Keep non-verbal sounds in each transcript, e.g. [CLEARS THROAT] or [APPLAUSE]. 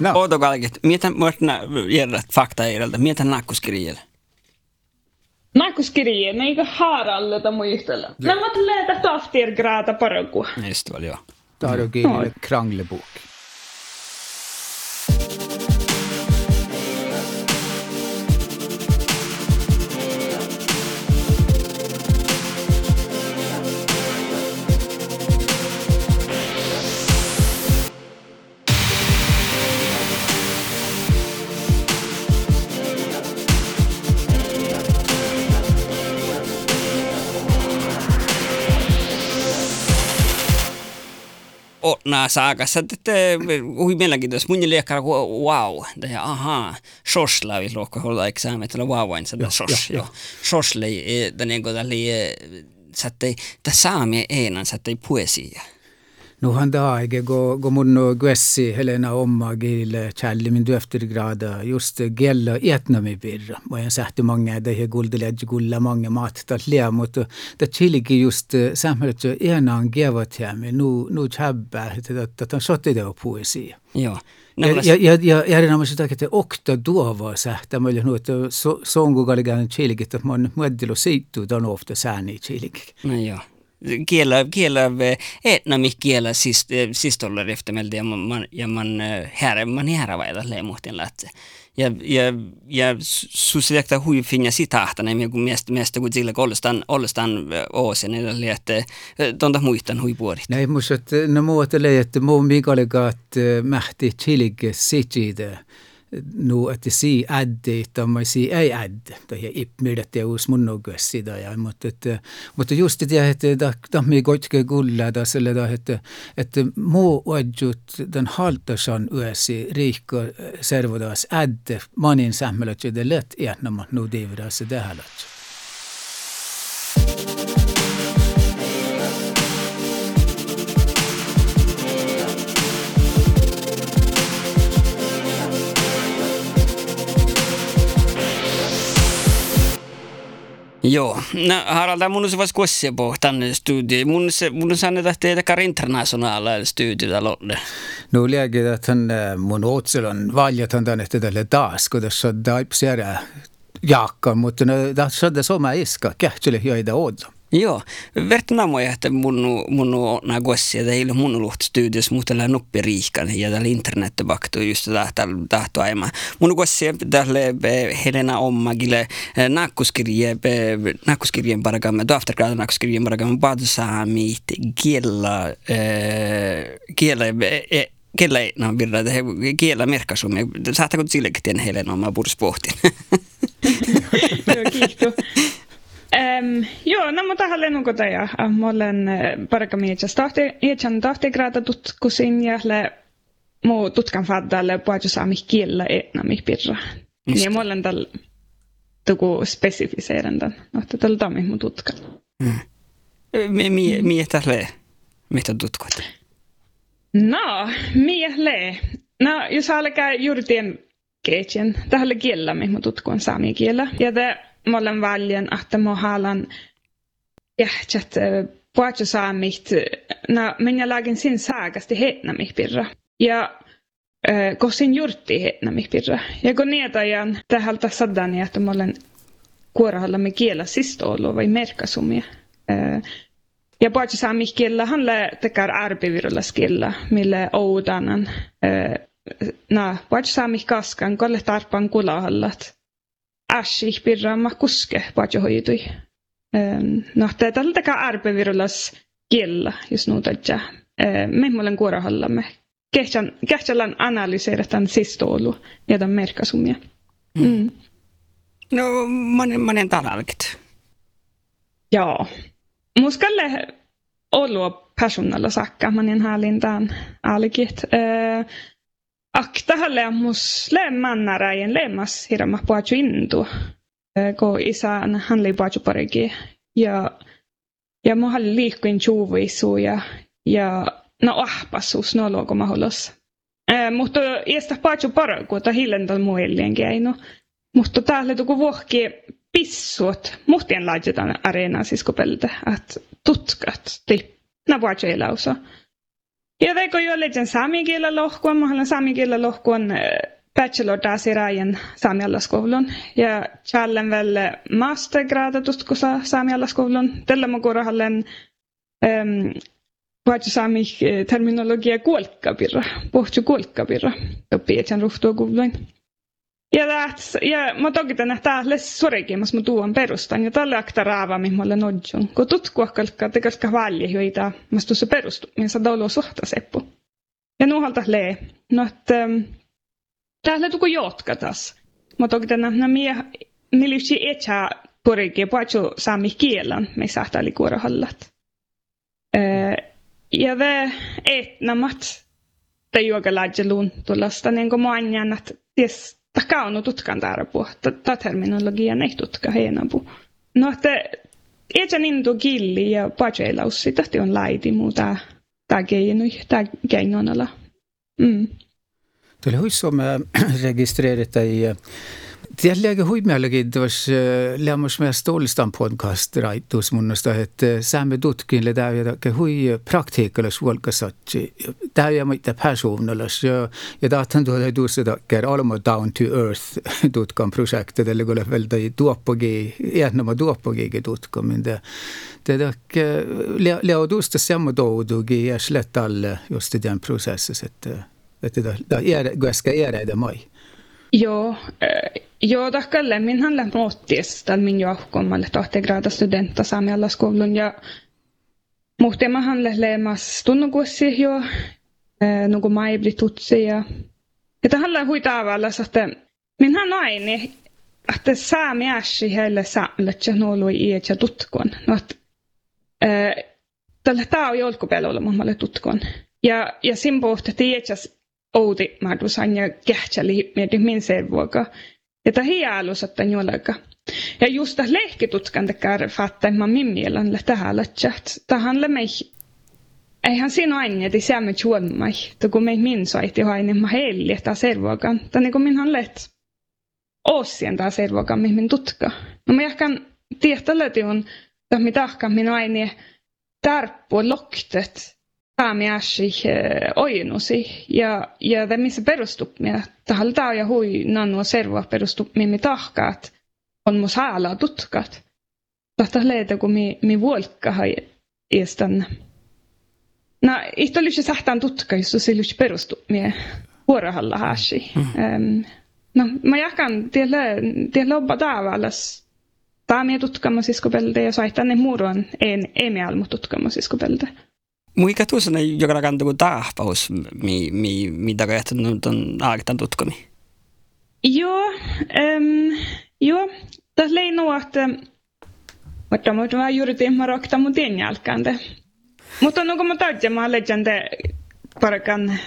No. Kalkit, mitä muutna järjät fakta edeltä, mitä nakkuskirjellä? Nakkuskirje, ne eikö haaralle tai muistella. Nämä tulee tästä aftirgraata parokua. Just väl, joo. Da har dere lille kranglebok. O, nää saakassa, että hui mielenkiintoista. Mun liekkaa wow, ja ahaa, sosla vi luokka hålla examen, eller wow, en sådär sos, jo. Sosla, den niin kuin tällä, sattei, tämä saami einan, sattei poesia. Nuhan daage go, go munno guessi Helena Omma gille källi min döftergrada just gella etnami birra. Mä en sähti många det he guldeledge gulla många mat dat lea mutta det chiligi just samhället enan gevat hemme nu nu chabba että että sotti det poesia. Joo. Ja, Nämä ja, ja, ja erinomaisesti sitä, että okta tuova sähtä, mä olin että songu kaligan chiligi, että mä oon muoddilo seittu, on ofta sääni chiligi. No joo. Kielä, kielä, etnami kielä sist, sistoller eftermälde ja man, ja man här, man här vaida leemuhtin lähtee. Ja, ja, ja susiakta hui finja sitahta, ne kun miestä, miestä kun sille ollestaan, ollestaan oosen, eli että tonta muistan hui puolit. Näin musta, että no muotelee, että muu mikaliga, että mähti chiligi sitjide. Nu että si äddi, että mä si ei äddi, tai ipmidet ja uus mun nogössi da ja, mutta että, mutta just det että da tammi kotke gulla da selle da että että muu oadjut den haltasan yösi riikko servodas äddi manin sähmelöt det lätt etnama nu divras det här Joo, no, Harald on mun vas kossia tänne studie. Mun se mun sanne tähti ei takar internationaala studiota lolle. No liägi tähän äh, mun otsel on valjatan tänne tälle taas, kun tässä on taipsiärä jaakka, mutta no, tässä on sama iska, kähtsille joida odom. Joo, vertana moi, että mun, mun na gossia, että ei ole mun luht studios, mutta tällä nuppi riikan ja tällä internet baktu just tällä tahto aima. Mun gossia tälle Helena Ommagille nakkuskirje, nakkuskirjen parakamme, daftergrada nakkuskirjen parakamme, bad saamit, kiela, kiela, kellä ei no virra, että kielä merkkasumia. Saattako sillekin tiedä Helena Omma purs pohtin? [LAUGHS] Joo, kiitos. Um, joo, no mutta haluan nuko ja mä olen parka mietsäs tahti, mietsän tahtigraata tutkusin ja le muu tutkan faddalle puhuta saami kielä etna mi pirra. Niin mä olen tällä tuku spesifiseeran tämän, että tällä tammi mun tutkan. Mitä le? Mitä tutkot? No, mie le. No, jos alkaa juuri tien keitjen, tähän kielä, mihin tutkun saami kielä. Ja te mä olen valjan, että mä haluan jähtsät puhuttu saamit, no minä lagin sin saagasti hetnamih pirra. Ja äh, kosin jurtti hetnamih pirra. Ja kun nietajan tähältä sadani, että mä olen kuorahalla me kielä sistoulu vai merkasumia. Äh, ja puhuttu saamih kielä han lä tekar arpivirulla kielä, mille oudanan. Äh, no, puhuttu saamih kaskan, kolle tarpan kulahallat ässi pirra ma kuske paatjo hoitui. No, tämä tällä takaa arpevirulas kiellä, jos nuutajaa. Me mulle kuorahallamme. Kehtsälän analyseera tämän sistoulu ja tämän merkasumia. Mm. No, monen, monen talalkit. Joo. Muskalle ollut personalla sakka, manen hallintaan alkit. Äh, aktahalle musle mannaräjen lemas hirma puhutu intu, kun isän hän oli puhutu paremmin. Ja, ja mä olin liikkuin chuuvisu ja, ja no ahpasuus no luoko mahdollis. Eh, mutta iästä puhutu paremmin, kun ta hiljentää muillien keino. Mutta täällä tuku vuohki pissut, muhtien laitetaan areenaan siis kupelta, että tutkat, tip, na puhutu eläusa. Ja legend saami kielellä lohkuun, mä olen saami kielellä lohkuun bachelor taas Rajan saamialaskoulun ja challen väl mastergraadatusta kun saa. Tällä mä kuurahallen um, vaikka saami terminologia kuolkkapirra, pohtu kuolkkapirra, oppii etän ruhtuokouluin. Ja, täht, ja mä toki tänne täällä sorikin, mas mä tuon perustan. Ja tällä akta mä olen odjun. Kun tutkua kalkka, te kalkka valje, joita mä tuossa perustu, mihin saa olla suhta seppu. Ja nuhalta lee. No, että täällä tuku jotka taas. Mä toki tänne, no mie, millä yksi etsää porikin, paitsu saami kielan, me sahtaa oli kuorohallat. Ja det etnamat, tai juoka laadjeluun tullasta, niin kuin mä anjan, että ties taka on tutkan tarpu, ta terminologia ei tutka hienapu. No, että Etä nintu gilli ja pajelaussi, tahti on laiti muuta tää keinui, tää keinonala. Mm. Tuli huissuomme registreerit ei Tällä huimiallakin tuossa eh, lämmäs meidän stolstan podcast raittuus munnosta, että eh, saamme tutkin le täyjä takia hui praktiikallis vuolkasatsi, eh, täyjä mitä persoonallis ja, ja tahtan tuoda tuossa takia Alma Down to Earth [LAUGHS] tutkan projektet, eli kun vältä tuoppogi, jätnämä tuoppogiikin tutkan, minä det takia leodusta samma toudugi ja slettalle just i den processen, että, että det är, det är, det är, det är, det är, det är, det är, tahkalle minhän lämpöotties tällä min johkommalle tohtigraada studenta saamialla skoulun ja muhtemahan lehleemas tunnukussi jo nuku maibli tutsi ja ja tähän hui tavalla, että minhän aini että saami äsi heille saamille että nuolui iet ja tutkon. No, tällä tää on jolkupäällä olla tutkon. Ja, ja sin pohti tiedäs outi mahdusanja kähtsali mieti min servuoka. Ja ta hialus että juolaga. Ja just ta lehkitutkan tekar fatta ma min mielan tähän chat. Tahan le mei Eihän siinä aina, että se me juomai. To kun me min soitti hainen ma helli, että servuokan. Ta niin kuin minhan let osien ta servuokan mihin tutka. No mä jahkan tiehtä löytyy on, että mitä tahkan min aine tarppu loktet päämiäsi ojennusi ja, ja det missä perustupmia. Tahaltaa ja hui nanu serva perustupmia mi tahkaat on mus haala tutkat. Tahta leitä kun mi, mi vuolkka hai iestan. No, ihto lysi sähtään tutka, jos se lysi perustupmia vuorahalla haasi. Mm. Um, no, mä jakan tiellä, lobba tavallas. Tämä tutkama siskopelta ja saittaa ne muuruan en, emi almu tutkama siskopelta. Muika tuossa ne joka kantaa kuin tahpaus, mi, mi, mitä kahtanut on aagtan tutkami? Joo, um, joo. Tässä lei nu että mutta mutta mä juuri tiedän, mä rokta mun tien jälkeen. Mutta kun mä täytin, mä legende parakan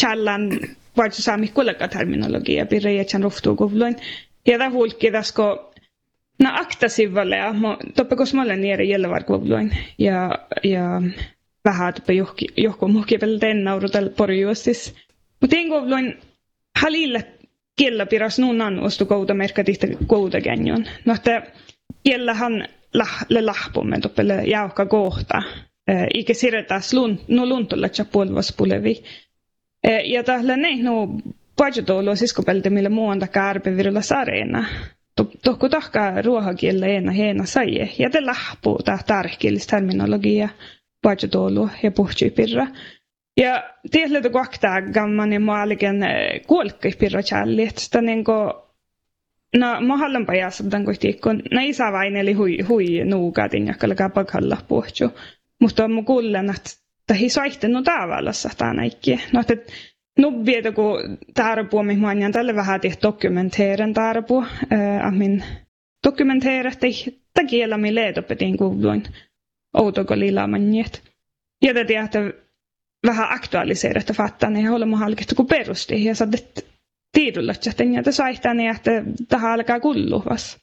challan vaikka saami kullega terminologia, pirre jätsän ruftuukuvluin. Ja tämä hulkki tässä, No akta sivulle ja toppe kun mä olen nieri jällevarkuvluin ja, ja vähän tuppe johki, johko muhki vielä tennaurutel porjuostis. Mutta en kovloin halille kiellä piras nuun annuostu kouta merkka tihtä kouta känjon. No että kiellähän le lahpumme tuppele jauhka kohta. Ikä siretäs lun, no luntulla tja puolvas pulevi. Ja tällä ne no pajatoulu siskopelte millä muuanta kärpe virilla sareena. Tohku tahka ruohakielä eena heena saie. Ja te lahpuu tää tärkeellistä terminologiaa pajatoulu ja puhtsypirra. Ja tiedätkö kuaktaa gamman ja maaliken kuolkkipirra challi, että sitä niinku No, mä haluan pajassa tämän kohtiikon. No isä vain eli hui, hui nuukatin ja kalkaa pakhalla puhtsu. Mutta on mun kuullen, että tähi saihtenut tavallassa tämä ikki. No, että nu vietä kun tarpu, mihin mä tälle vähän tehty dokumenteeren tarpu. Äh, min dokumenteera, että kielä mi leetopetin kuvluin outoko lilamanjet. Ja det är att vähän aktualiserat och fatta när jag håller med halketta kun perusti ja sadet tiedolla chatten ja saihtaa niin että tähän alkaa kulluvas.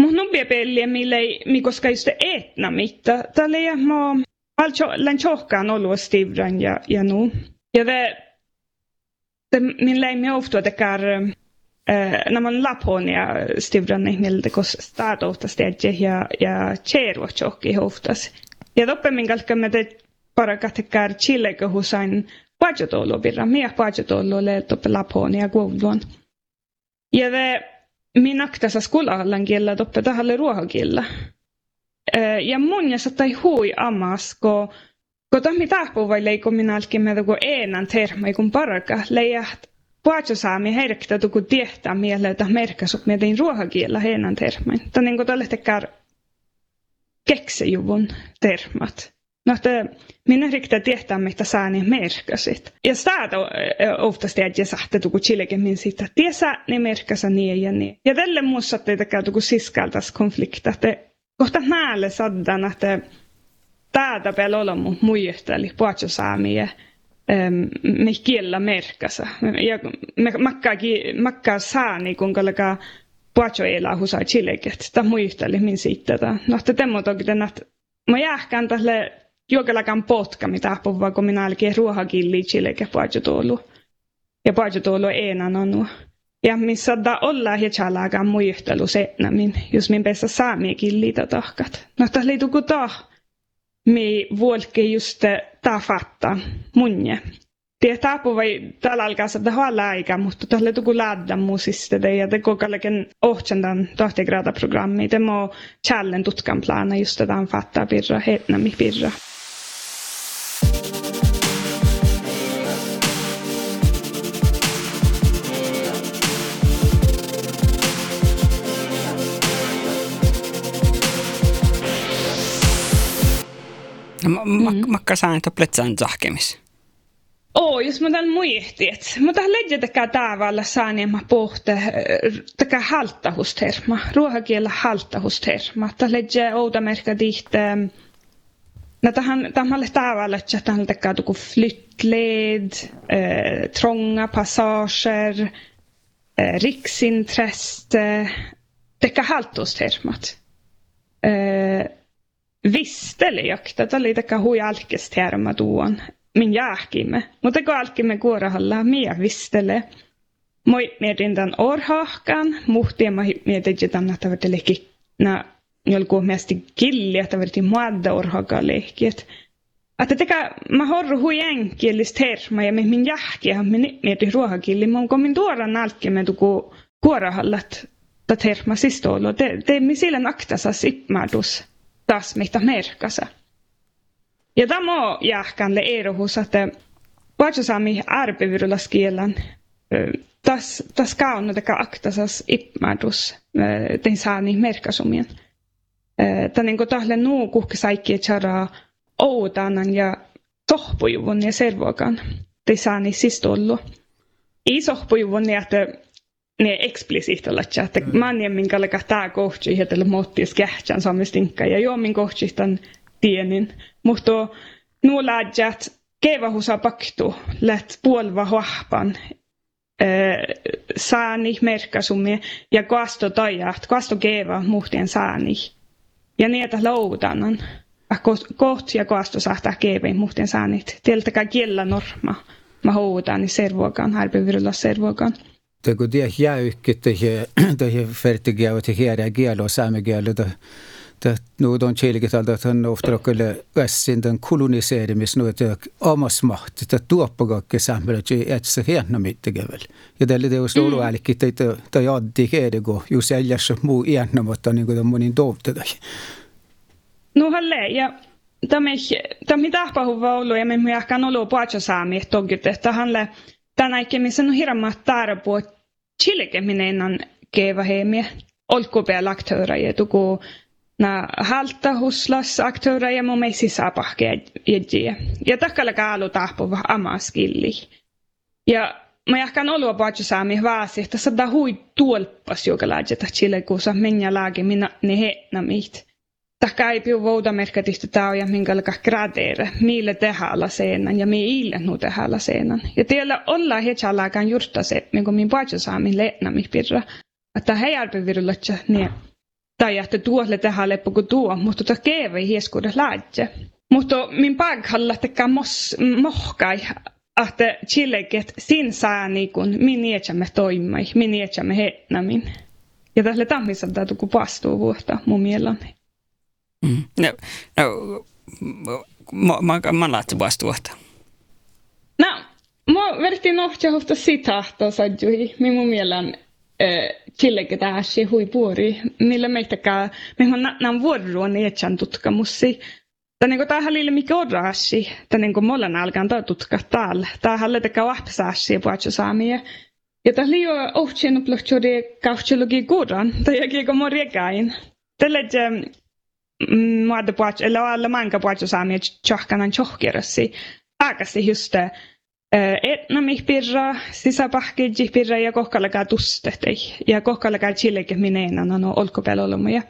Mun numpia peliä mille mi koska just etna mitta. Tällä ja mä län tjohkaan ollut stivran ja, ja nu. Ja det, det min läimi ofta tekar när man la på ja stivran ihmiltä, koska staat ofta stedje ja, ja tjeruot tjokki oftas. Ja toppe min kalkka me te parakatekar chileke husain pajotolo birra, mia pajotolo toppe laponi ja kuuluon. Ja ve min aktasa skulahallan kiellä toppe tahalle ruohakiellä. Ja mun ja sattai hui amas, ko ko tahmi tahpu vai leiko minä alkin me tuku eenan terma, kun leijat puhatsosaami herktä tuku tietää mieleen, että merkasut mietin ruohakiellä eenan termain. Tämä niin kuin tälle tekee keksejuvun termat. No, että minä riktä tietää, mitä saa niin merkasit. Ja sitä oftast är jag sagt att chileke min sitta. Tiesä ne merkasa niin ja niin. Ja tälle muussa teitä käy tuku siskaltas konflikta. Että kohta näille saddan, että täältä peillä olla mun muijohteli puhatsosaamia. Me kiellä merkasa. Ja me makkaa saa niin kun kalkaa puhatsoilla husai chileket. Tämä muijohteli min sitta. No, että temmo toki että mä jääkään tälle juokelakan potka, mitä puhua, kun minä alkin ruohakilli chileke puhutulu. Ja puhutulu eenan on Ja missä da olla ja chalagan muihtelu se, jos min pesa saami killitä tahkat. No tässä liitu kun tah, just ta fatta munje. Tietää vai tällä alkaa saada huolella aika, mutta tällä tuku laadda muusista det ja det går kalken ohtsandan tohtigrada programmi. Det må challen tutkan plana just det han fattar birra, hetna mi birra. Mm. Makka saan, että pletsään zahkemis. Oo, jos mä tämän muihti, että mä tähän leidjä tekää ja mä pohte tekää halttahusterma, ruohakielä halttahusterma. Tähän leidjä outa merkka tihte, No tähän, tähän tavalla, että tähän tekee tuku flyttled, eh, trånga passager, eh, riksintresse, tekee halttahustermat. Eh, että oli taka hui alkestärma tuon min jääkimme. Mutta kun alkimme kuorahalla mie vistele. Moi mietin tämän orhahkan, muhtia mä mietin, että verti lehki na jolku mielestä killi, että verti muadda orhaka lehki. Että teka, mä horru hui enkielis terma ja min jääki ja min mietin ruohakilli, mä onko min tuoran alkimme tuku kuorahallat ta terma sistolo. Te, te mi sillä naktasas ipmadus taas mitä merkasa. Ja tämä jääkänle erohus, että vaatsosaami arpevyrulas kielen tas, kauna teka aktasas ipmadus den saani merkasumien. Tämä niin tahle nuu kuhke saikki chara oudanan ja tohpujuvun ja servokan. Den saani sistollu. Ei sohpujuvun että ne eksplisiitt olla että mm. manjen minkä leka tää kohti hetelle mottis kähtsän samistinka ja joo min kohti tämän tienin. Mutta nuo läjät kevahusa paktu läht puolva hohpan saani merkkasumia ja kasto tajat kasto keva muhtien saani ja niitä loudanan koht ja kasto saattaa kevein muhtien saanit tieltäkään kiellä norma. Mä houdan niin servoakaan harpivirilla servoakaan det går det jäykki det det fertigia och det här är gelo samma gelo det det nu allt att han ofta skulle vässin den koloniseerimis nu det omas maht det tuoppaga samhället että se hieno mittegevel ja tälle det olisi ollut älkki että että jaddi hedego just äljas muu iänä mutta niin kuin dovte där No halle ja tämä tämä tahpahuva ollut ja me myöhkään ollut puhatsa saami että hanle tänäkin missä on hirma tarpo chilekeminen kevähemiä olkupäällä aktöörejä tuku na halta huslas aktöörejä mun meisi saapahke jäjiä. Ja takalla kaalu tahpuva amaskilli. Ja mä jahkan olua paitsi saami vaasi, että sada hui tuolpas joka laajata chilekuusa minä laagi minä ne hetna mit. Tahka ei piu vouda merkitistä tää ja minkälaika gradeere, mille tehällä seenan ja mi ille nu tehällä seenan. Ja tiellä olla hetsalaakaan jurta se, minkä min paitsi saami leetna mi pirra. Että he arpevirullatsa niin tai että tuolle tehdä leppu kuin tuo, mutta tota keevei hieskuude laadje. Mutta min paghalla tekee mos, mohkai, että chilleket sin saa niin kun min nietsämme toimii, min nietsämme hetnamin. Ja tälle tammissa täytyy kun pastuu vuotta mun mielani. Mm. No, no, mä, mä, mä laattu vastuuta. No, mä vertin nohtja hofta sitahta sadjuhi. Minun mielen tillägget hui huipuori, millä meitäkään, me on nämä vuoroon etsän tutkamussi. Tämä niin tähän liille mikä on raasi, tämä niin kuin molemmat alkaa tämä tutka täällä. Tähän letekä vahpasääsi ja puhuttu saamia. Ja tämä liio ohtien uplohtuudi kauhtselogi kuudan, tai jäkiä kun morjekain. Tällä muodda puhuttu, eller alla manka puhuttu saamia tjohkanan tjohkirassi. Aikasti just etnamih pirra, sisäpahkidjih pirra ja kohkalakaa tustehtei. Ja kohkalakaa chileke mineenan on olkopelolomuja.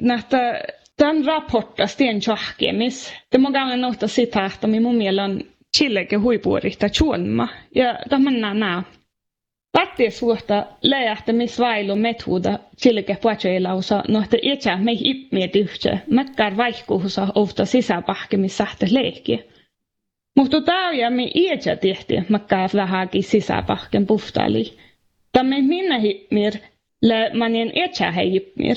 Nähtä tämän raportta stien tjohkemis. Må gånger något citat om i mun mielen chileke huipuorista chuolma. Ja tämän nää. Patti suhta läjähtämisvailu metoda chileke puacheilausa nohta etsä mei ipmietihtse. Mäkkär vaihkuusa ofta sisäpahkemissähtä leikkiä. Mutta tämä mi ietsä tehti, makkaa vähäkin sisäpahken puhtaali. Tämä minä hippmir, le manien etsä hippmir.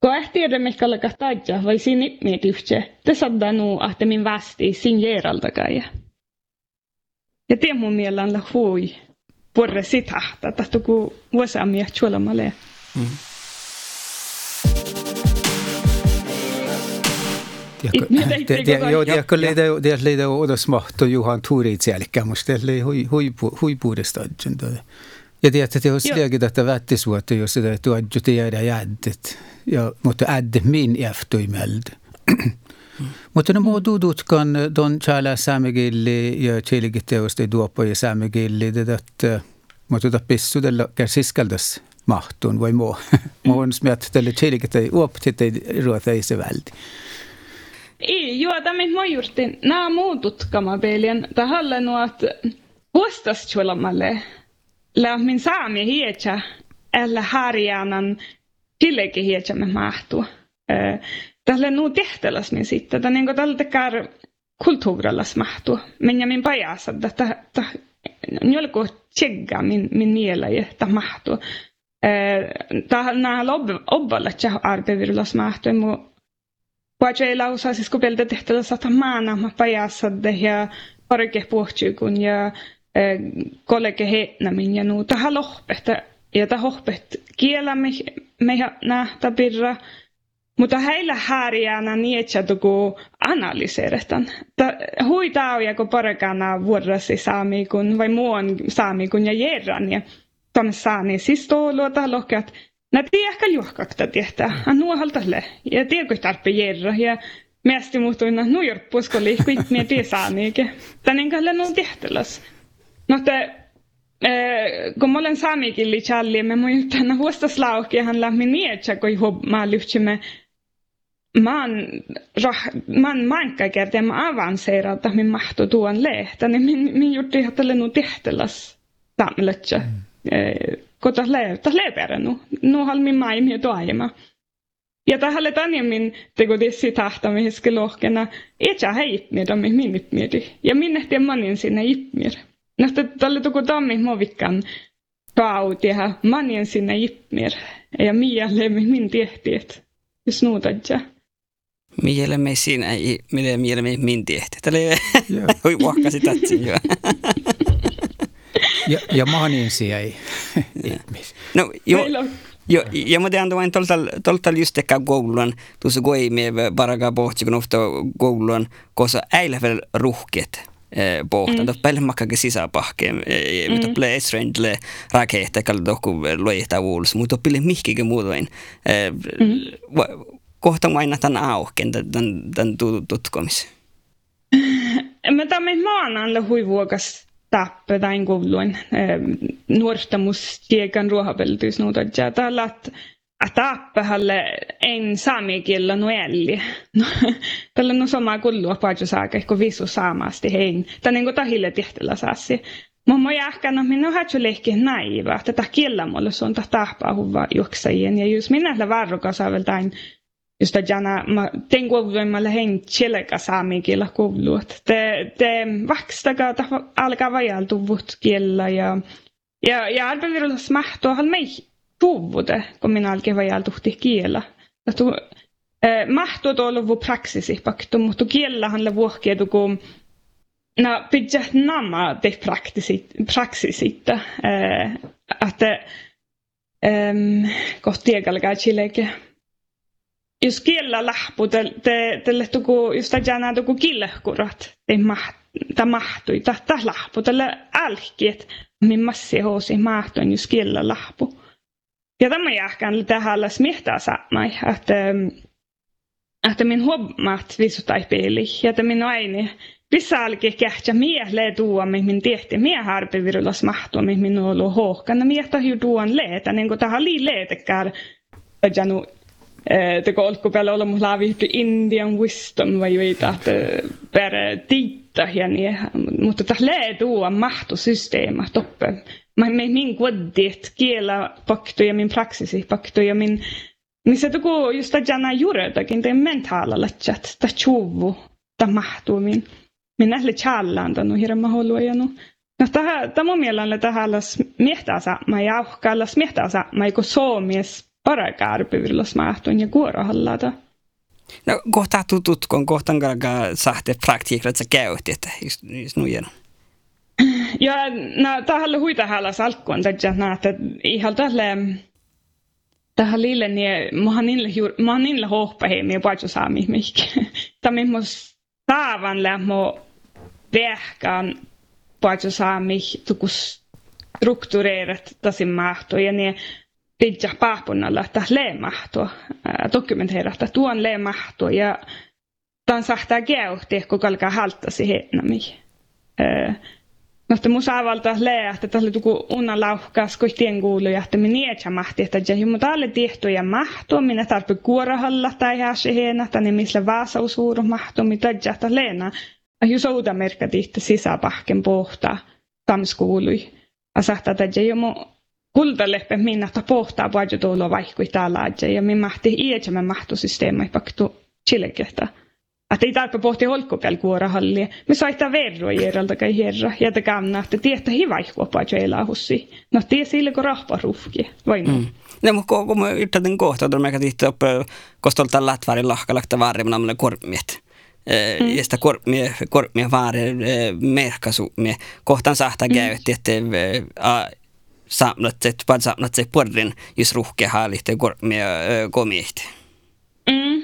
Kun ehtiedä mikä alkaa taidja, vai siinä hippmiet yhtse, te saadaan nuu, että min västi sin jeraltakai. Ja tie mun mielellä hui, porre sitä, että kun vuosamia tjuolamalle. Mm. Tiedätkö, leitä odos mahto Juhan Tuurit jälkeen, musta leitä huipuudesta. Ja tiedätkö, että jos liäkin että vättisvuotta, jos sitä tuodju tiedä jäddet, mutta ädde min eftoimeld. Mutta ne muut tutkan don chala saamegilli ja chilgiteosta duoppa ja saamegilli, että mutta tuota pissudella kärsiskaldas mahtun vai muu. Muun smiat tälle uoptit ei ruota ei se välti. Ei, joo, tämä mä juuri nämä muutut kamapelien. Tähän nuot vuostastjuolamalle. La min saami hietsä, eller harjaanan tilleki hietsä me mahtuu. Tälle nuu tehtäläs min sitten. Tämä niin tällä tekee kulttuurallas mahtuu. Men ja min pajassa, että njolko tjegga min, min miela ja että mahtuu. Tähän obballa tjah arbevirullas mahtuu. Pajoilla osasi skopelta tehtävä sata maana ma pajassa ja parike puhtjukun ja kollege hetnamin ja nuu tähän lohpehta ja tähän lohpet kielä me nähtä pirra. Mutta heillä häärjänä niin, että tuku analyseeretan. Hui tauja, kun parakana vuorosi saami kun vai muun saami kun ja jerran ja tam saani siis luota lohkat Nä tiedäkö juokakta tietää, a nuohaltalle. Ja tiedäkö tarpe jerra. Ja miesti muuttuina nuijorppusko liikkui, niin tiedä saa niikä. Tänne kalle nuo tehtäläs. No te, kun mä olen saamikin liitsalli, me mun tänä huostas lauki, hän lähmi nietsä, kun mä lyhtsimme man, rah, man manka kertaa mä avanseeraa, että min mahtu tuon lehtä, niin min, min jutti ihan tälle nuo tehtäläs saamiletsä. Mm kun tas le, tas leipere nu. Nu hal min mai mi toima. Ja tähän tanjemmin teko tissi tahtamihiske lohkena, etsä heitmiä tammi minit mieti. Ja minne tien manin sinne ipmir. Nähtä tälle tuku tammi movikkan kautiha manin sinne ipmir. Ja mialle min tehtiet. Jos Mielemme siinä, mille mielemme min tehti. Tällä ei vuokkasi [LAUGHS] tatsi jo. ja, ja maaniinsia ei. [LAUGHS] no, jo, jo, ja mä tean vain tolta just ehkä koulun, tuossa goi me paraga pohti, kun ofta koulun, koska äilävel ruhket pohtan. Mm. Päälle makkakin sisäpahkeen, mutta mm. ple esrendle rakeetta, kalli tohku loihtaa uulus, mutta pille mihkikin muutoin. Kohta mä aina tämän auken, tämän, tämän tutkomis. [LAUGHS] Mä tämän maanalle huivuokas tappetain kouluun nuortamuustiekan ruohapeltyysnuutat ja tällä tappahalle en saamikielä nuelli. No, [LAUGHS] tällä no sama kullua paljon saaka, kun visu saamasti hein. Tämä niin kuin tahille tehtellä saasi. Mamma jahkana minä har ju lehki naiva, että tämä kiellä mulle se on tappaa huva juoksajien. Ja jos minä varrokas tain just att gärna, den gåvan man lähen chileka saamikilla kuuluut. Te, te vakstaga ta alkaa vajaltuvut kiellä ja ja ja arvevirullas mahtoahan mei tuvude, kun minä alkin vajaltuhti kiellä. Tu, mahto tuolla vu praksisi pakto, mutta kiellähän le vuohkia tuku na pidä nämä te praksisita, että kohti egalga chileke. Jos kiellä lähpu, te, te, te jos tajana tuku killehkurat, te maht, ta mahtui, ta, ta lähpu, tälle älkiet, min massi hoosi mahtui, jos kiellä lähpu. Ja tämä jääkään tähän smihtää saamai, että että min huomaat visutai peili, ja että min aini Pisaalki kähtsä miehlee tuo, min tehti mie harpivirulas mahtua, min on ollut hohkana, mie tahi tuon leetä, niin kuin tähän lii leetekään, että det går olko peale olla mulla viitti Indian wisdom vai viita, että per tiitta ja niin, mutta tämä lee tuo mahtu systeema toppe. Mä min koddi, että kielä paktu ja min praksisi paktu ja min niin se tuku just jana juuretakin te mentaalalla chat ta chuvu ta mahtuu min min nähle challaan tanu hirma holu ja no no tämä mun mielestä tähän miehtää mä jauhkaalla miehtää mä eikö suomies parakarpivillos mahtun ja kuorohallata. No kohta tutut, kun kohtan kalka sahte praktiikrat sä käytti, että just, just nujen. [CLEARS THROAT] Ja no tähän huita häällä salkkuun, että ihan tälle tähän lille niin mä oon niille mä oon niille hohpahe me paitsi saami mikä [LAUGHS] tämä mus taavan lämmö vähkään paitsi saami tukus struktureerat tasin mahto ja ne pidja paapunnalla että leemahto dokumenteerata tuon leemahto ja tämän sahtaa käyhti kun kalkaa halttasi hennami. Mutta musavalta lää, että tässä oli tuku unna lauhkas, kun tien kuului, että minä nietsä mahti, että jäi mutta alle ja mahtua, minä tarpe kuorahalla tai hääsi heenä, että ne missä vaasausuuru mahtua, mitä jätä leena. Ja jos ouda merkka sisäpahken pohtaa, tamskuului. Ja sahtaa, että jäi mu kultaleppe minä, että pohtaa vaiju tuolla vaikkui täällä, ja minä mahti iätsä mahtusysteemai paktu chilekehtä. Att ei tarpe pohti holkkopel kuorahallia. Me saita verrojeralta kai herra. Ja te kamna, että tietä hivaihkuopaa joilla hussi. No tie sille kun rahpa rufki. Vai mm. No, mutta kun mä yritin kohta, että mä tihti op kostolta latvarin lahkalakta varrimna mulle kormiet. Mm. Ja sitä kormia, kormia vaari merkasu. Kohtaan sahta mm. käytti, että samlat, että samlat se porrin, jos ruhkea haalihte kormia komiehti. Mm.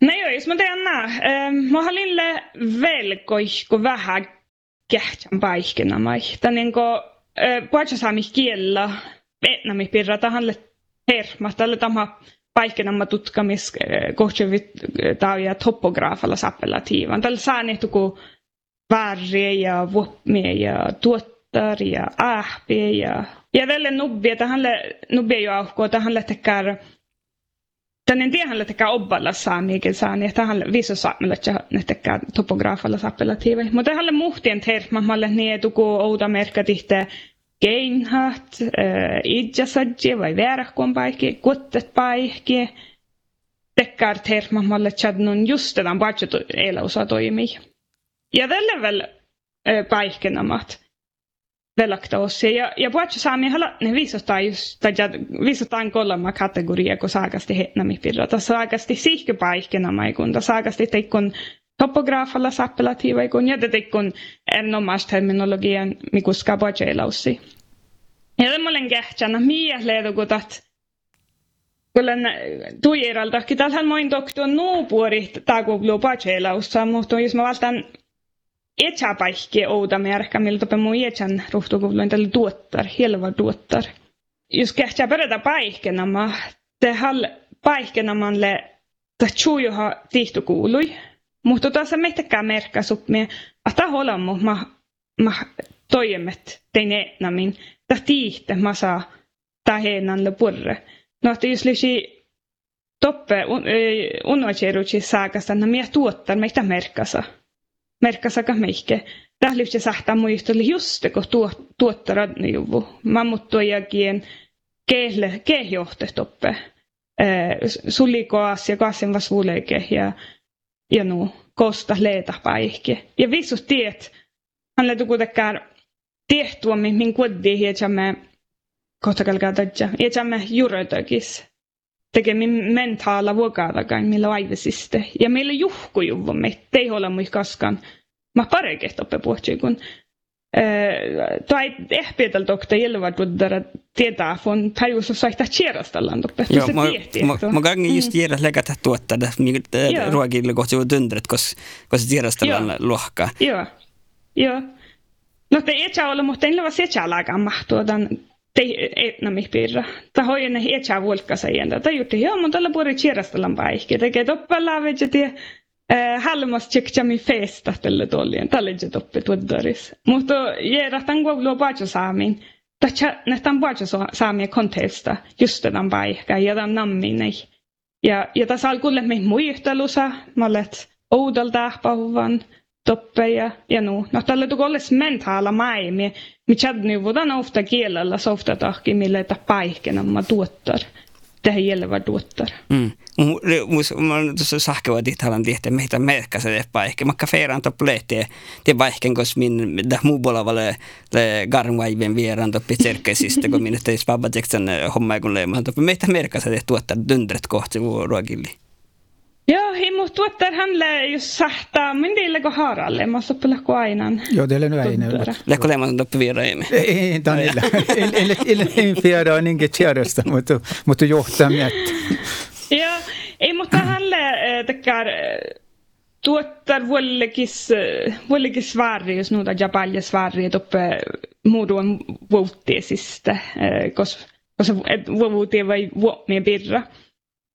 No joo, jos mä teen nää. Mä halille velkoihko vähän kähtsän paikkina mai. Tän niinku, puhuta saami kiellä, vietnami pirra tahanle herma, tälle tämä paikkina mä tutkamis kohtsevit ja topograafalla sappelatiivan. Tällä saa ne tuku värre ja vuopmie ja tuottar ja ähpie ja ja tälle nubbie, tähän nubbie jo auhkoa, tähän tekee Tän en tiedä, että obballa saamiikin saa, niin tähän viso saamilla, että topograafalla saapelatiivi. Mutta tähän muhtien termamalle niin tuku ouda merkatihte geinhat, idjasadji vai väärähkuon paikki, kuttet paikki. Tekkar termamalle chadnun just tämän budget eläusa toimii. Ja tällä väl paikkenamat velaktaus. Ja, ja puhutaan saami hala, ne viisotaan just, tai viisotaan kolma kategoria, kun saakasti hetnami pirrata. Saakasti sihkypaikkenama, kun saakasti teikkun topograafalla sappelatiiva, kun ja teikkun erinomaista terminologian, mikä skabajelausi. Ja tämmöinen kähtsänä, miä leedukutat, Kyllä tuiralta, tällähän moin doktor nuupuori takubluu pajelaussa, mutta jos mä valtaan etsäpaikki ouda märkä, miltä pe mun etsän ruhtukuvluin tällä tuottar, helva tuottar. Jos kähtsä perätä paikkenama, te hall paikkenamalle ta tjujuha tihtukuului. Mutta tässä meitäkään merkkaa suppia, että holammu ma, ma toimet tein etnamin, ta tiihte ma saa ta heenan le purre. No, että jos lisi toppe unvacheruchi saakasta, no mie tuottar meitä merkkasa merkkasaka meike. Tählyfti sahtaa muistoli just, kun tuo, tuottara juvu. Mammuttuajakin kehle, kehjohtestoppe. Sulikoas ja kassen vasvuleike ja, ja nu kosta leeta paikki. Ja vissus tiet, han letu kuitenkaan tiehtua, min koddi hietsämme kohtakalkaa tadja. Hietsämme juroitakis. tekee min mentala vuokadakaan, millä aivesiste. Ja meillä juhku juvon me, ei ole mui kaskaan. Mä parekin toppe puhutsi, kun tai ehpietel dokta jelva tuddara tietää, von tajuus saita tjerastellaan toppe. Joo, mä, mä, mä gangi just tjeras mm. lägata tuottada, niin ruokille kohti tundret, koska kos tjerastellaan lohkaa. Joo, joo. No te ei ole, mutta en ole se tjääläkään mahtuodan te etnami pirra. Ta hoienne etsa volkasa jända. Ta jutti, joo, mutta tällä puoli tjerastellaan paikki. Tekee toppalla vegetie halmas tjekkami festa tälle tollien. Tälle je toppe tuoddaris. Mutta järjestän kuuluu paitsi saamin. Tässä nähtäen paitsi saamia kontesta just tämän paikka ja tämän namminei. Ja, ja tässä alkuun me muistelussa, mä olet oudolta pahuvan toppe ja. No tällä tuko olles mentala mai, mi, mi chadni vodan ofta kielellä softa tahki, mille ta paikena ma tuottar. Tähän jäljellä tuottar. Mm. Mä tuossa sahkewa dithalan tihte meitä merkkäsä te paikka. Mä feeran topp lehtiä te paikken, koska min dah muu bolavalle le garnvaiven vieran toppi tserkkesistä, kun minä teis vabbateksen homma kun leimaan toppi meitä merkkäsä te tuottar dundret kohti ruokilli. Joo, himu tuottar hänelle just sahtaa, men det lägger haralle, mä soppa lähko ainan. Joo, det är nu aina. Lähko leimaan toppi viera emme. Ei, tanilla. Ei on [LAUGHS] inget kärjestä, mutta, mutta johtaa miettä. Joo, ei, mutta hänelle tekee tuottar vuollegis, vuollegis svarri, jos nuuta japalia svarri, toppe muudun vuottiesistä, koska koska vuotia vai vuomia birra.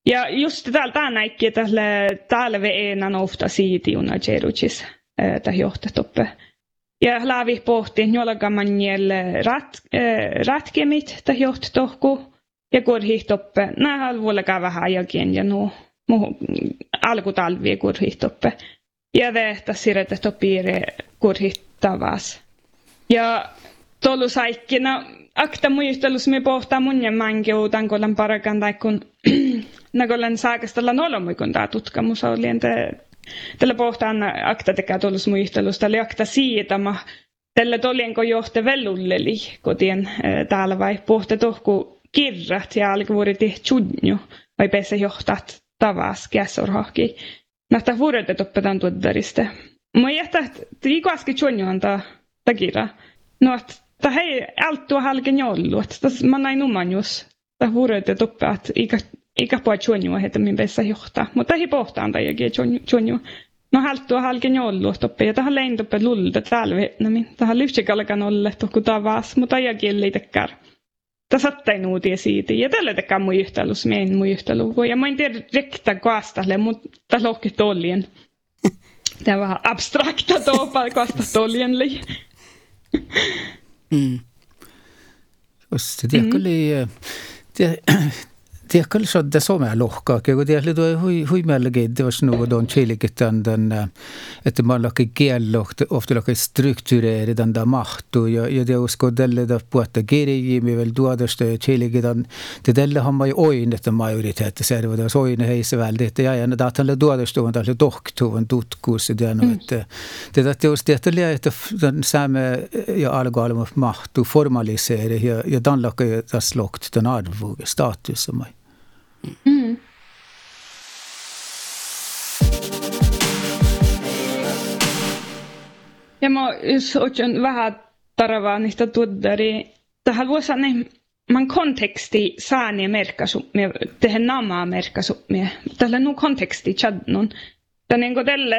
Ja just täällä tämä näikki tälle talve enan ofta siitiuna jeruchis tähän johtatoppe. Ja laavi pohti jollaga manjel rat, ratkemit tähän johtatohku ja kurhihtoppe. Nämä halvuollakaan vähän ajakin ja nuo alkutalvi kurhihtoppe. Ja vehtä siirrettä piiri kurhittavas. Ja tolu saikkina akta muistelus me pohtaa munjen mankiutan kolan parakan tai kun [CLEARS THROAT] nagolan saakastalla nolomui kun tämä tutkamus oli entä tällä pohtaan akta tekee tuollus muistelus tällä akta siitä ma tällä tolienko johte vellulleli kotien täällä vai pohte tohku kirrat ja alkuvuoriti tjunju vai pese johtat tavas käsorhahki. Nähtä vuodet oppetan tuoddariste Mä jättää, että ikuaski tjunju antaa takira. No, että ta hei altu halken jollut. Tas man näin numanjus. Ta vuodet toppe, että ikä, ikä puhua tjunjua heitä min pessä johtaa. Mutta hi pohtaan tai jäki tjunju. No haltu halken jollut toppe. Ja tähän lein toppe lulta täällä vietnamin. Tähän lyftsikalkan olle tohku tavas. Mutta jäki ei tekkär. Ta sattain uutia siitä. Ja tällä tekään mun yhtälus, meidän mun yhtälus. Ja mä en tiedä rekta kaastalle, mutta lohki tollien. [LAUGHS] Tämä on vähän abstrakta tuopa kaasta. [LAUGHS] Mm. se tiedä, mm. oli, [CLEARS THROAT] tiedä, tiedä, sodda somelohkaakin, kun tiedä, tuo hui, hui meilläkin, det var nog don chilikitän den, että man laki kiello, ofta laki struktureeri den där mahtu, ja, ja det usko tälle da puhta kirjimi veel tuodosta ja chilikitän, te tälle har man ju oinet majoritet, se var det oine heisse väldi, että ja, ja da tälle tuodosta on tälle tohtuvan tutkuus, ja no, että det that just det että että den same ja algalma mahtu formaliseeri ja, ja dan laki das lokt den arvoge status som mai. Mm. Ja mä just очень vähän taravaa niistä tuddari. Tähän voisi sanoa, man konteksti saani merkkasummia, tehdä namaa merkkasummia. Tällä nu konteksti chadnun. Tän enko tälle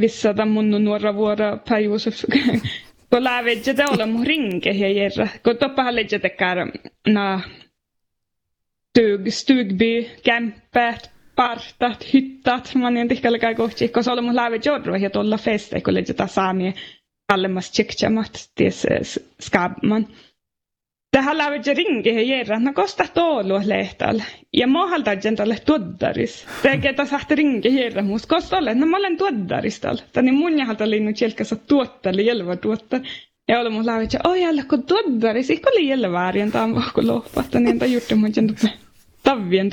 vissa mun nuora vuora Per Josef. Kun lävedje te olla mun rinke ja järra. Kun toppahan ledje tekää na stug, stugby, kämpät, partat, hyttat. Man ei tihkalla kai kohti, koska olemme lävet jorro ja tuolla feste, kun leidetään saamia kallemmas tjektsamat ties skabman. Tähän jo ringi ja järra, no kosta tuolu lehtal. Ja mä haltaan tälle tuoddaris. Tekee taas ahti ringi järra muus. Kosta olet, no mä olen tuoddaris tal. Tänne mun jahalta linnut jälkässä tuottali, jelva tuottar. Ja mun lävet, että oi jälle kun tuoddaris, ikko oli jälle väärin tämän vahko lohpasta, niin tämä juttu mun jäntuppe tavien.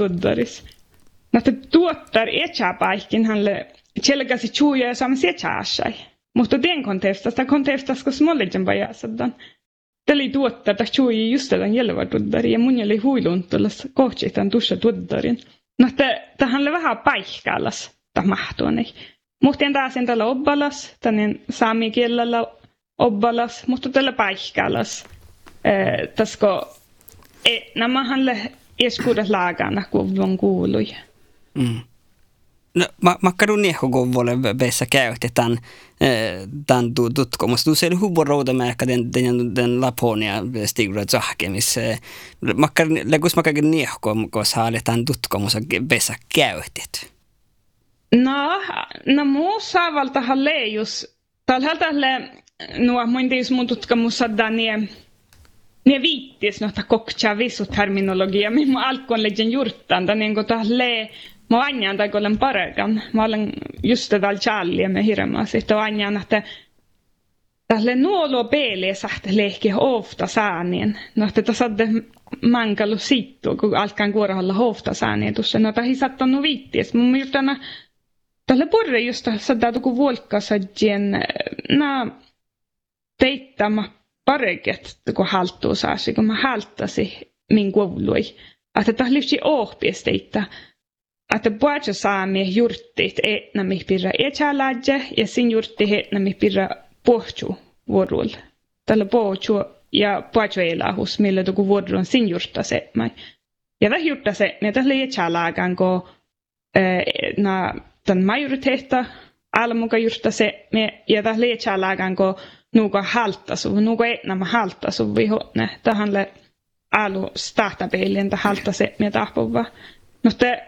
No te tuottar etsäpaikkin hänelle tjelkäsi tjuja ja saamme se tjääsai. Mutta tien kontestasta, kun smolligen vajaasadan. Tällä tuottaa, että chui just tämän jälvä tuddari ja mun jäli huilun tuollas kohtsetaan tuossa tuddarin. No, tähän vähän paikkallas, tämä mahtuuni. Muhtien taas en tällä obbalas, tänne saami kielellä obbalas, mutta tällä paikkallas. Tasko, e, nämä hanle eskuudet laagana, kun on kuului. Mm. No, ma, makkarun niehogovolle vessa käytti tämän, tämän tutkimus. Du ser hur roudamäärkä den, den, den Laponia stigra zahkemis. Makkar, lägus makkakin niehko, koska haalle tämän tutkimus vessa käytit. No, no muussa valtahan leijus. Tällä tälle, no, mun tiis mun tutkimus saadaan niin ne viittis noita kokcha visuterminologia, mihin alkuun legin juurtaan, niin kuin tälle mä anjan tai olen parekan. Mä olen just tätä challia me hirmaa sitten anjan, että tälle nuolo peele sähtä lehki ofta säänien. No, että tässä on mankalu sittu, kun alkaan kuorahalla hofta säänien tuossa. No, tähän sattanut viittis. Mun mielestä tälle porre just saada tuku vuolkkasajien, na teittämä pareket, kun haltuu saasi, kun mä haltasi min koului. Että tämä lyhti ohpies teittää että puhutaan saami jurttit etnami pirra etälädje ja sin jurtti etnami pirra pohju vuorulla. Tällä pohju ja puhutaan elahus, millä tuku vuorun sin jurtta se. Ja tämä jurtta se, ne tällä etälägän, kun na tämän majoriteetta almuka jurtta se, ja tällä etälägän, kun nuuka haltasu, nuuka etnama haltasu vihonne. Tähän alu startapeilien, että haltase, te,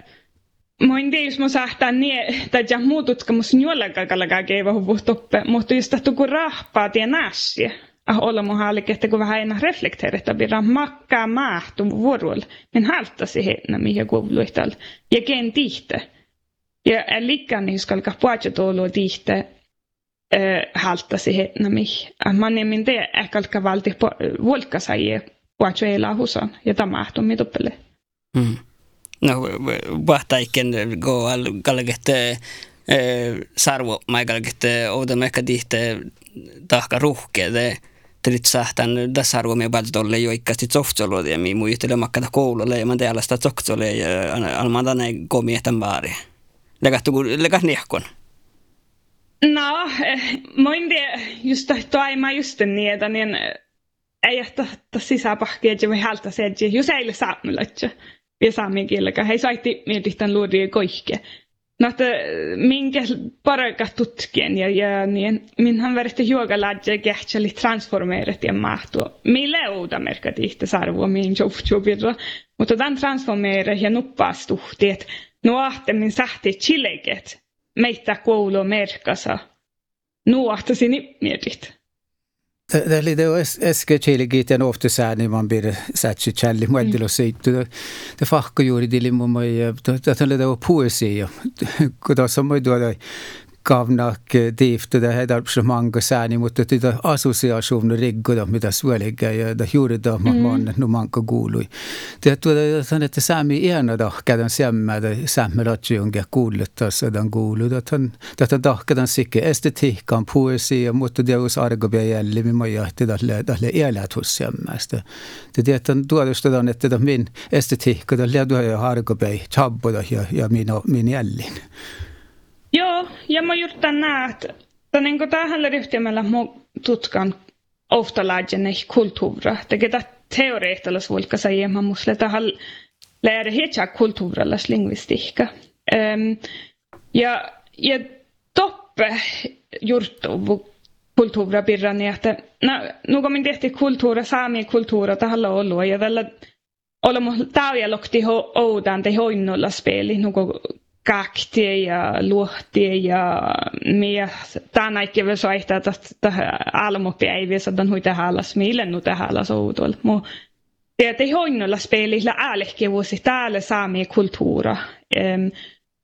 Mä en tiedä, jos mä sahtaan niin, tai ja muu tutkimus jollakaan kallakaan keiva huvuhtoppe, mutta just tahtuu kun rahpaa tien nässiä. Ah, olla mun hallikin, että kun vähän enää reflekteerita pidä makkaa maahtu vuorolla, niin haltasi heinä, mihin kuuluihtalla. Ja ken tihte. Ja likkaan niin skalka puhutja tuolua tihte, äh, haltasi heinä, mihin. Ah, mä nemmin te äkälkä valti vuolkasajia puhutja elää husan, ja tämä mahtuu mitoppele. Mm no vahtaiken go al kalget sarvo mai kalget ouda mekka tihte tahka ruhke de trit sahtan me bad dolle jo ikkasti tsohtsolo de mi muistele makkata koululle ja man tealla sta tsohtsole ja almanda ne komi etan baari legat nihkon No, mä en tiedä, just toima just niin, että niin ei että sisäpahkia, että me halta se, että jos ei ole saamelaista ja saamen kielellä. He saitti mietitään luodia koihke. No, että minkä paraka tutkien ja, ja niin, minhän verti juoga laadja kähtseli transformeerat ja mahtua. Mille uuda merkat ihte sarvua min joftjobirra. Mutta tämän transformeera ja nuppaastuhti, että nuahtemmin sähti chileket meitä koulu merkasa. Nuahtasin mietit. Eli det äske chiligi en ofta sääni man bir satsi challi muendilo seitu. Det fakka juuri dili mun mai, det on det poesia. Kuda samoi tuoda kavnak manga sääni, mutta tätä assosiaationa riggoda, mitä suoliga ja da juurida mm. maan no manka kuului. San että säämi iänä tahkadan sämmä, da sämmä ratsiongia kuuluttaa sadan kuulu. Tätä tätä tahkadan sikke estetiikkaan poesia, mutta us argobia jälli, mi mai jahti tälle tälle. Det det on tuodustetaan, että min estetiikka, leduja ja argobia, chabboda ja, ja min, min jällin. Joo, ja mä just näen, että niin tähän ryhtymällä mun tutkan oftalaajenne kulttuura. Tekee teoreettalas vulka säga man måste tähän lära hecha kulttuuralas lingvistiikka. Um, ja, ja toppe jurttu kulttuura pirrani, että no, nuko min tehti kulttuura, saami kulttuura tähän ollut ja tällä olemme tauja lokti oudan te hoinnolla speli, nuko kaktie ja luohtie ja mie tänä ikke vil soita että almopäiviä dan huita halas mille nu te halas outol mu ei hoinnolla spelillä älehki vuosi täällä saami kulttuura. Um,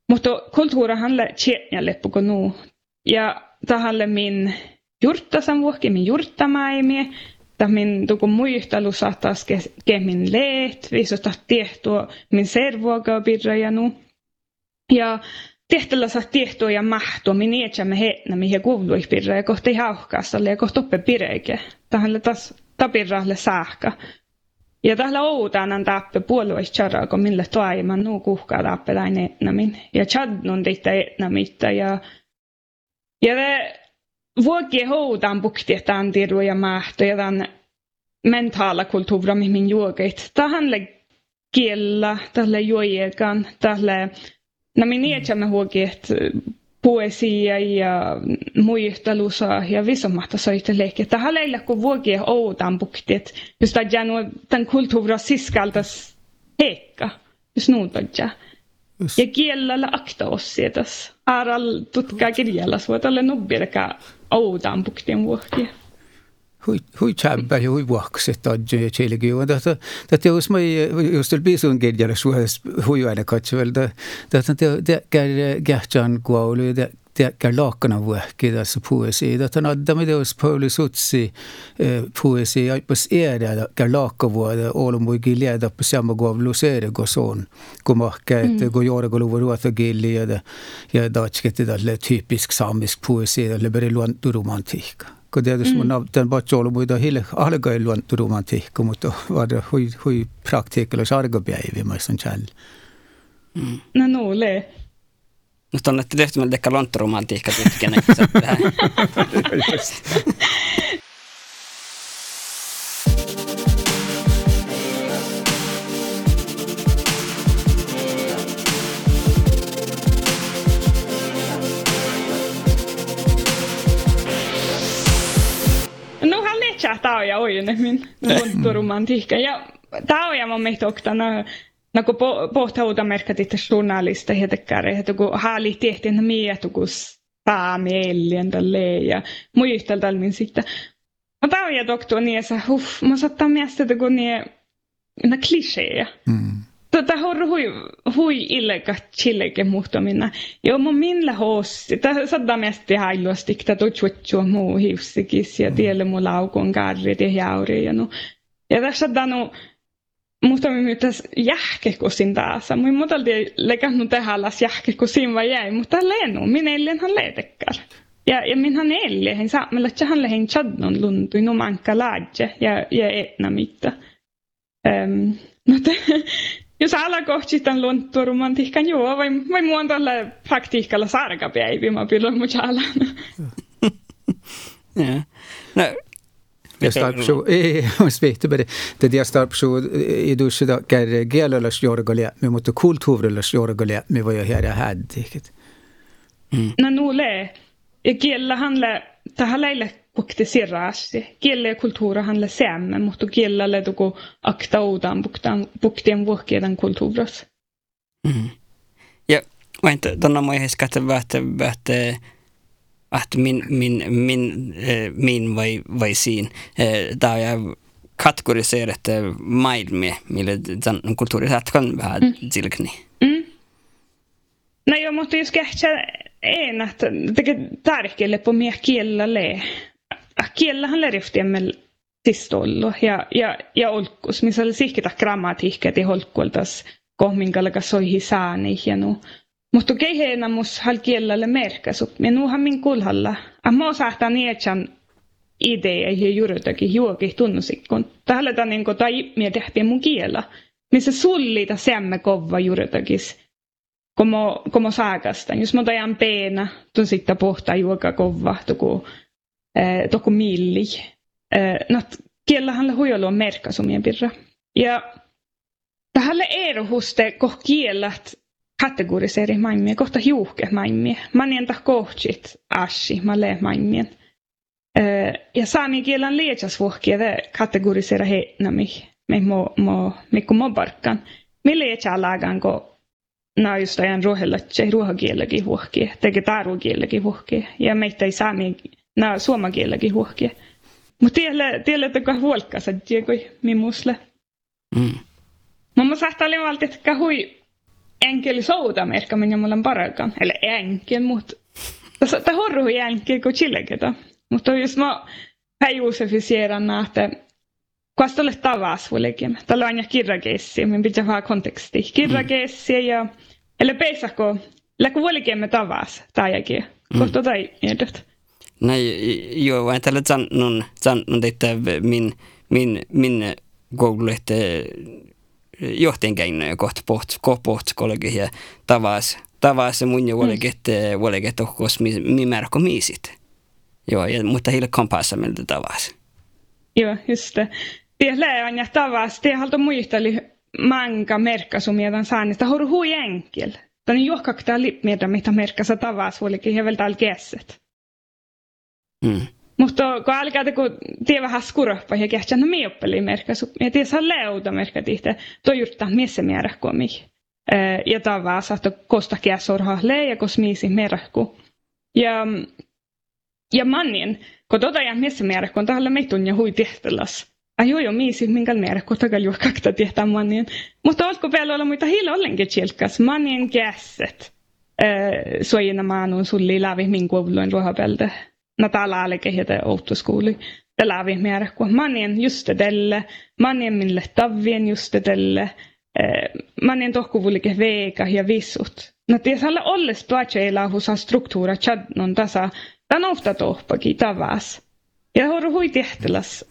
mutta kulttuura handlar tjetnjalle på nu ja tahalle min jurttasan vuokki min jurttamaimie. Ta min tuku muistalu saattaas ke, min leet. Viisota tiehtua min servuoga birra ja ja tehtellä saa tiehtoa ja mahtua, minä etsämme heitnä, mihin kuului pirra, ja kohta ei hauhkaassa, ja kohta oppe pireike. Tähän taas tapirrahle saakka. Ja tällä oudanan tappe puolueis charako millä toiman nuu kuhkaa tappe läin etnamin. Ja chadnun teitä etnamitta ja ja det vuokie houdan bukti tämän tiedon ja mahto ja tämän mentala kulttuura min juokit. Tähän kiellä, tälle juojekan, tälle No minä niedämme huoki, että poesia ja muistelusa ja visomahta soiteleikki. Tähän leillä kun vuokia oudan buktit, jos tämä tämän kulttuura siskaltas heikka, jos nuutodja. Ja kielellä akta ossietas. Aaral tutkaa kirjalla, suot olla nubbirka oudan buktien vuokia hui hui tjabba ja hui vuokset adjo ja tjelegi ja tätä tätä jos mä just el bisun gedjala suhas hui aina katsovel da tätä gärtjan kuaulu da te kär lakana vuokki tässä poesi da tan adda med os Paulus utsi poesi ja kär laka vuoda olum voi gilja da pas samma gav lusere go son. Go mahka et go jora go luva ruota gilja da ja da tskete da typisk samisk poesi da lebere luantu romantika kun tietysti mun mm. tämän batsolo muita hille algai luontu romantiikka, mutta var hui, hui praktiikalla sargapäivi, mä sanon tjällä. Mm. No nuulee. No tuonne tehty meillä tekkä lontturomantiikka tykkänä. [LAUGHS] ja ojennemmin luontoromantiikka. Ja tämä on mun mielestä oktana No kun pohtavuuta merkatitte journalista hetekäre, että kun haali tehtiin mietu, kun saamielien tälle ja muistel talmin sitten. No tämä on ja doktor niin, että huff, mä saattaa mielestä, että kun niin, ne kliseja. Mm. Tota har hui, hui illega chilleke muhtomina. Jo mun minllä hoossi. Tää sadda mesti hailuasti, että tu chuchu muu hiussikis ja tielle mu laukon karri ja jauri ja nu. Ja tässä sadda nu muhtomin myytäs jähkekusin taas. Mun mutalti lekannut tehdä las jähkekusin vai jäi, mutta lenu, minä ellenhan leetekkar. Ja, ja minhän hän saa, meillä tsähän lehen chadnon luntui no manka laadje ja, ja etna mitta. Um, mutta [LAUGHS] jos alakohtaan luontoromantiikan joo, vai, vai muun tällä praktiikalla sarkapäivi, mä pyydän mun Ja. No, ja starpsu, ei, svehti med det. Det jag starpsu i duschen då, kär gelallas jorgolia, me mutta kulttuurillas jorgolia, me voi här hade. No nuule, ja kielellä handla, tähän leille praktiseeraasti. Kieli ja kulttuurihan säämme, mutta kielellä tuku akta uudan puktien vuokkien kulttuurissa. Mm. Ja vain tuonna moi heskatte että vähte att min, min, min, äh, min vai, vai siin. Äh, där jag kategoriserat maailmia, millä tämän kulttuuriset kan vähän silkni. Mm. No joo, mutta jos kähtsä en, että tärkeälle på mer kielellä kiellähän leriftiemmel sistollu ja, ja, ja olkus, missä oli sihkita grammatiikka, ja holkkuoltas kohminkallaga soihi saani ja nu. Mutta keiheenä mus hal kielellä merkasu, ja nuuhan min kulhalla. A mo saattaa nietsän idea ja juurtakin juokin tunnusikkun. Tällä tämän niin kuin tai mietihpiä mun kielä. Missä sullita semme kova juurtakis. Como, como saakasta. Jos mä tajan peena, tun sitten pohtaa juoka kova, eh, toko milli. Eh, nat kiellähän huijolu on merkkasumien pirra. Ja tähän erohuste koh kiellät kategoriseri maailmia, kohta hiuhke maailmia. Manien tah kohtsit ashi, mä lee maailmien. Eh, ja saami kielen lietsas vuohkia det kategorisera heitnami. Me mo, mo, mikku mobarkan. Me lietsää laagan, kun na just ajan ruohelatse ruohakielläkin vuohkia, teke taarukielläkin vuohkia. Ja meitä ei saami na suomen kielläkin huohkia. Mutta tielle, tielle että huolkkansa, tiedätkö, mimusle. Mm. Mamma saattaa olla valti, että hui enkel souta merkka, minä mulla on parakaan. Eli enkel, mutta on horru enkel kuin chilleketä. Mutta jos mä päivuusefisieran että Kuinka olet tavas vuolikin? Tällä on aina kirjakessi, minun pitää vähän konteksti. Kirjakessi ja, eli peisako, läkö vuolikin me tavas, tämäkin. Kohta tai ehdot. Nej, jo, var inte lite sån någon, sån någon lite min min, min koululet johtajan käyneen kohta poht, poht ja tavas, tavas mun jo oleget, mm. oleget ohkos mi, mi märko miisit. Joo, ja, mutta heille kampassa meiltä tavas. Joo, just det. Det lär jag tavas. Det har muisteli manga merkkasumia saanista. Har du hui enkel? Tän juokaktaa lipmiedä, mitä merkkasa tavas, olikin hevel täällä kesset. Mm. Mutta kun alkaa kun tie vähän skurappa ja kehtää no mioppeli merkkasu. Ja tie saa leuta merkkatihte. Tuo juurta missä mieräkkomi. Ja tavaa saatto kosta käsorha leija kosmiisi meräkku. Ja ja mannen, kun tuota jää missä mieräkkoon, tähän meitun ja hui tehtäläs. Ai jo miisi, minkä mieräkko tagal juo kakta tietää mannen. Mutta olko vielä olla muita hillä ollenkin tjilkas. Mannen käset. Suojina maanun sulli lävi min kouluun ruohapeltä. Natala oli kehitä outoskouli. Ja lävi mieräkko. Mannen just tälle. Mannen minne tavien just tälle. Mannen tohkuvullike veika ja vissut. No tiesalla olles tuotseilla husa struktuura chadnon tasa Tämä ofta tohpakin tavas. Ja har hui tehtäläs.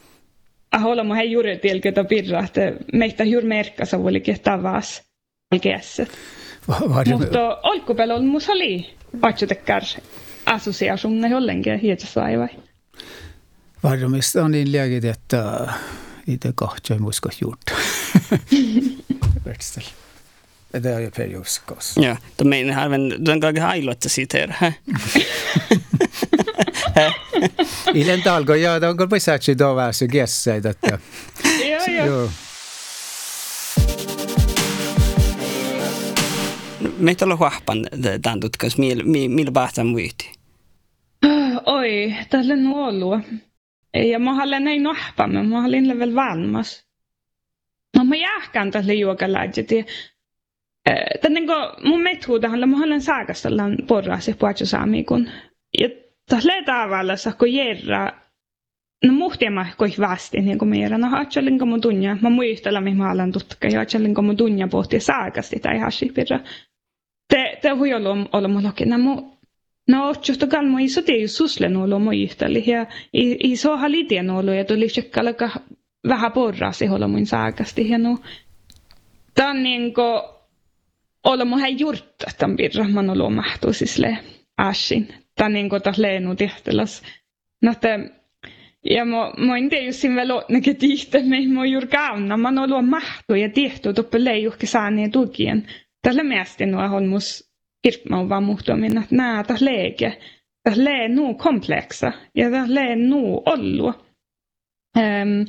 Aholla mä hei juuri tielketä pirra, että meitä juuri merkkasa olikin tavas alkeesset. Mutta olkupel on musa oli patsutekkar associationen jollenkin hietsä vaivai. Varmasti on niin liäkit, että itse kahtsa musko juurta. Värtsel. Det är ju [LAUGHS] periodskos. Ja, de menar även den gången har jag låtit citera. Ilen talko, joo, onko pisaatsi tuo väsy kessäitä. Joo, joo. Meitä huahpan tämän tutkas, millä päästään muiti? Oi, tällä on ollut. Ja mä olen näin nuhpa, men mä olen vielä valmas. No mä jääkään tällä juokaläidjet. Tänne kun mun methuudahan, mä olen saakastellaan puhuttu saamikun. Ja tällä tavalla kun järra No muhtiama koi vasti niin kuin meidän. No ajattelin kun mun tunja. Mä muistella mihin mä alan tutka. Ja ajattelin kun mun tunja pohti saakasti tai hasipirra. Te, te hui olla olla mulla No No otsusta kalmo iso te ju suslen olla muisteli. Ja iso halitien olla ja tuli tsekkala vähän porrasi olla mun saakasti. Ja no niin olla mun hei jurtta tämän pirra. Mä oon ollut mahtuisille ashin ta niin kuin taas Leenu tehtäläs. No, ja mä, mä en tiedä, jos siinä vielä on näkö tihtä, me ei mä juuri kauna. Mä oon ollut mahtu ja tehty tuppe leijuhki saaneen tukien. Tällä mielestä nuo on mus irpmaa vaan muhtuminen, että nää taas leike. Taas lee nuu kompleksa ja taas lee nuu ollu. Um,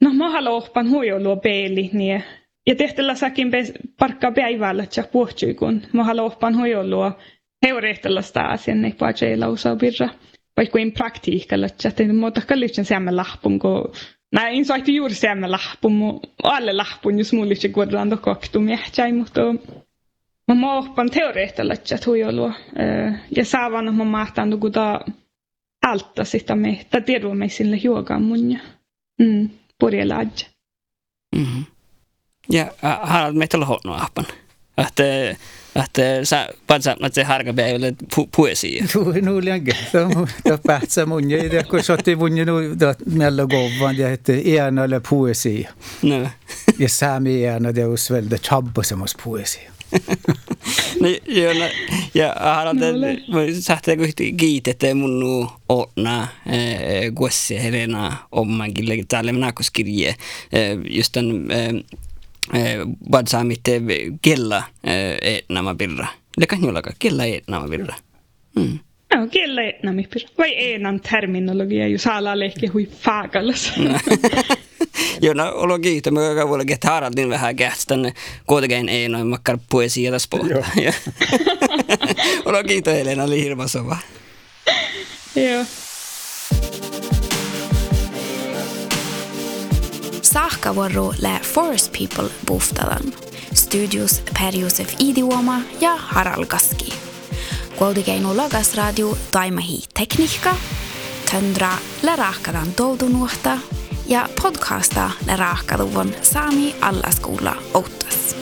no mä haluan oppan huijolua peili, niin ja tehtällä säkin parkkaa päivällä, että puhtui kun mä haluan oppan huijolua sitä asian ei paitsi lausaa birra. Vaikka in praktiikalla, että muuta kallitsen säämme lahpun, kun Mä en saati juuri säämme lahpun, mu alle lahpun, jos mulla olisi kuitenkaan koktu miehtsäi, mutta mä mohpan teoreettella, että huijolua. Ja saavan mä mahtaan tukuta alta sitä me, tai tiedon me sille juokaan mun ja mm, purjelaadja. Mm-hmm. Ja äh, haluat meitä olla ahpan. Että että sä patsa että se harkapäivälle pu poesia. [LAUGHS] Nu nu länge. Då patsa mun ja det kun sotti mun nu då mella govan det heter ena eller poesia. No. Ja sami ena det är väl [LAUGHS] det chabba som oss poesia. niin, joo, no, ja haluan sähtää kun kiitettä mun nu onna kuessia Helena ommankin täällä minä koskirje just tämän vad sa mitt kella nama birra. Det kan ju laga kella nama birra. Mm. Joo, kella nama birra. Vai enan terminologia, jos ala lehke hui faakallas. [LAUGHS] Joo, no olo kiitos. Mä joka vuonna get Harald niin vähän kähtän kuitenkin ei noin makkar poesia tässä pohtaa. [LAUGHS] olo kiitos Helena, oli hirveän sova. Joo. Saakavuoro lä Forest People buhtadan. Studios Per-Josef Idioma ja Harald Gaski. Kuitenkin logas radio taimahi tekniikka, töndra lä rahkadan toudunuhta ja podcasta lä rahkaduvon saami alla skola outas.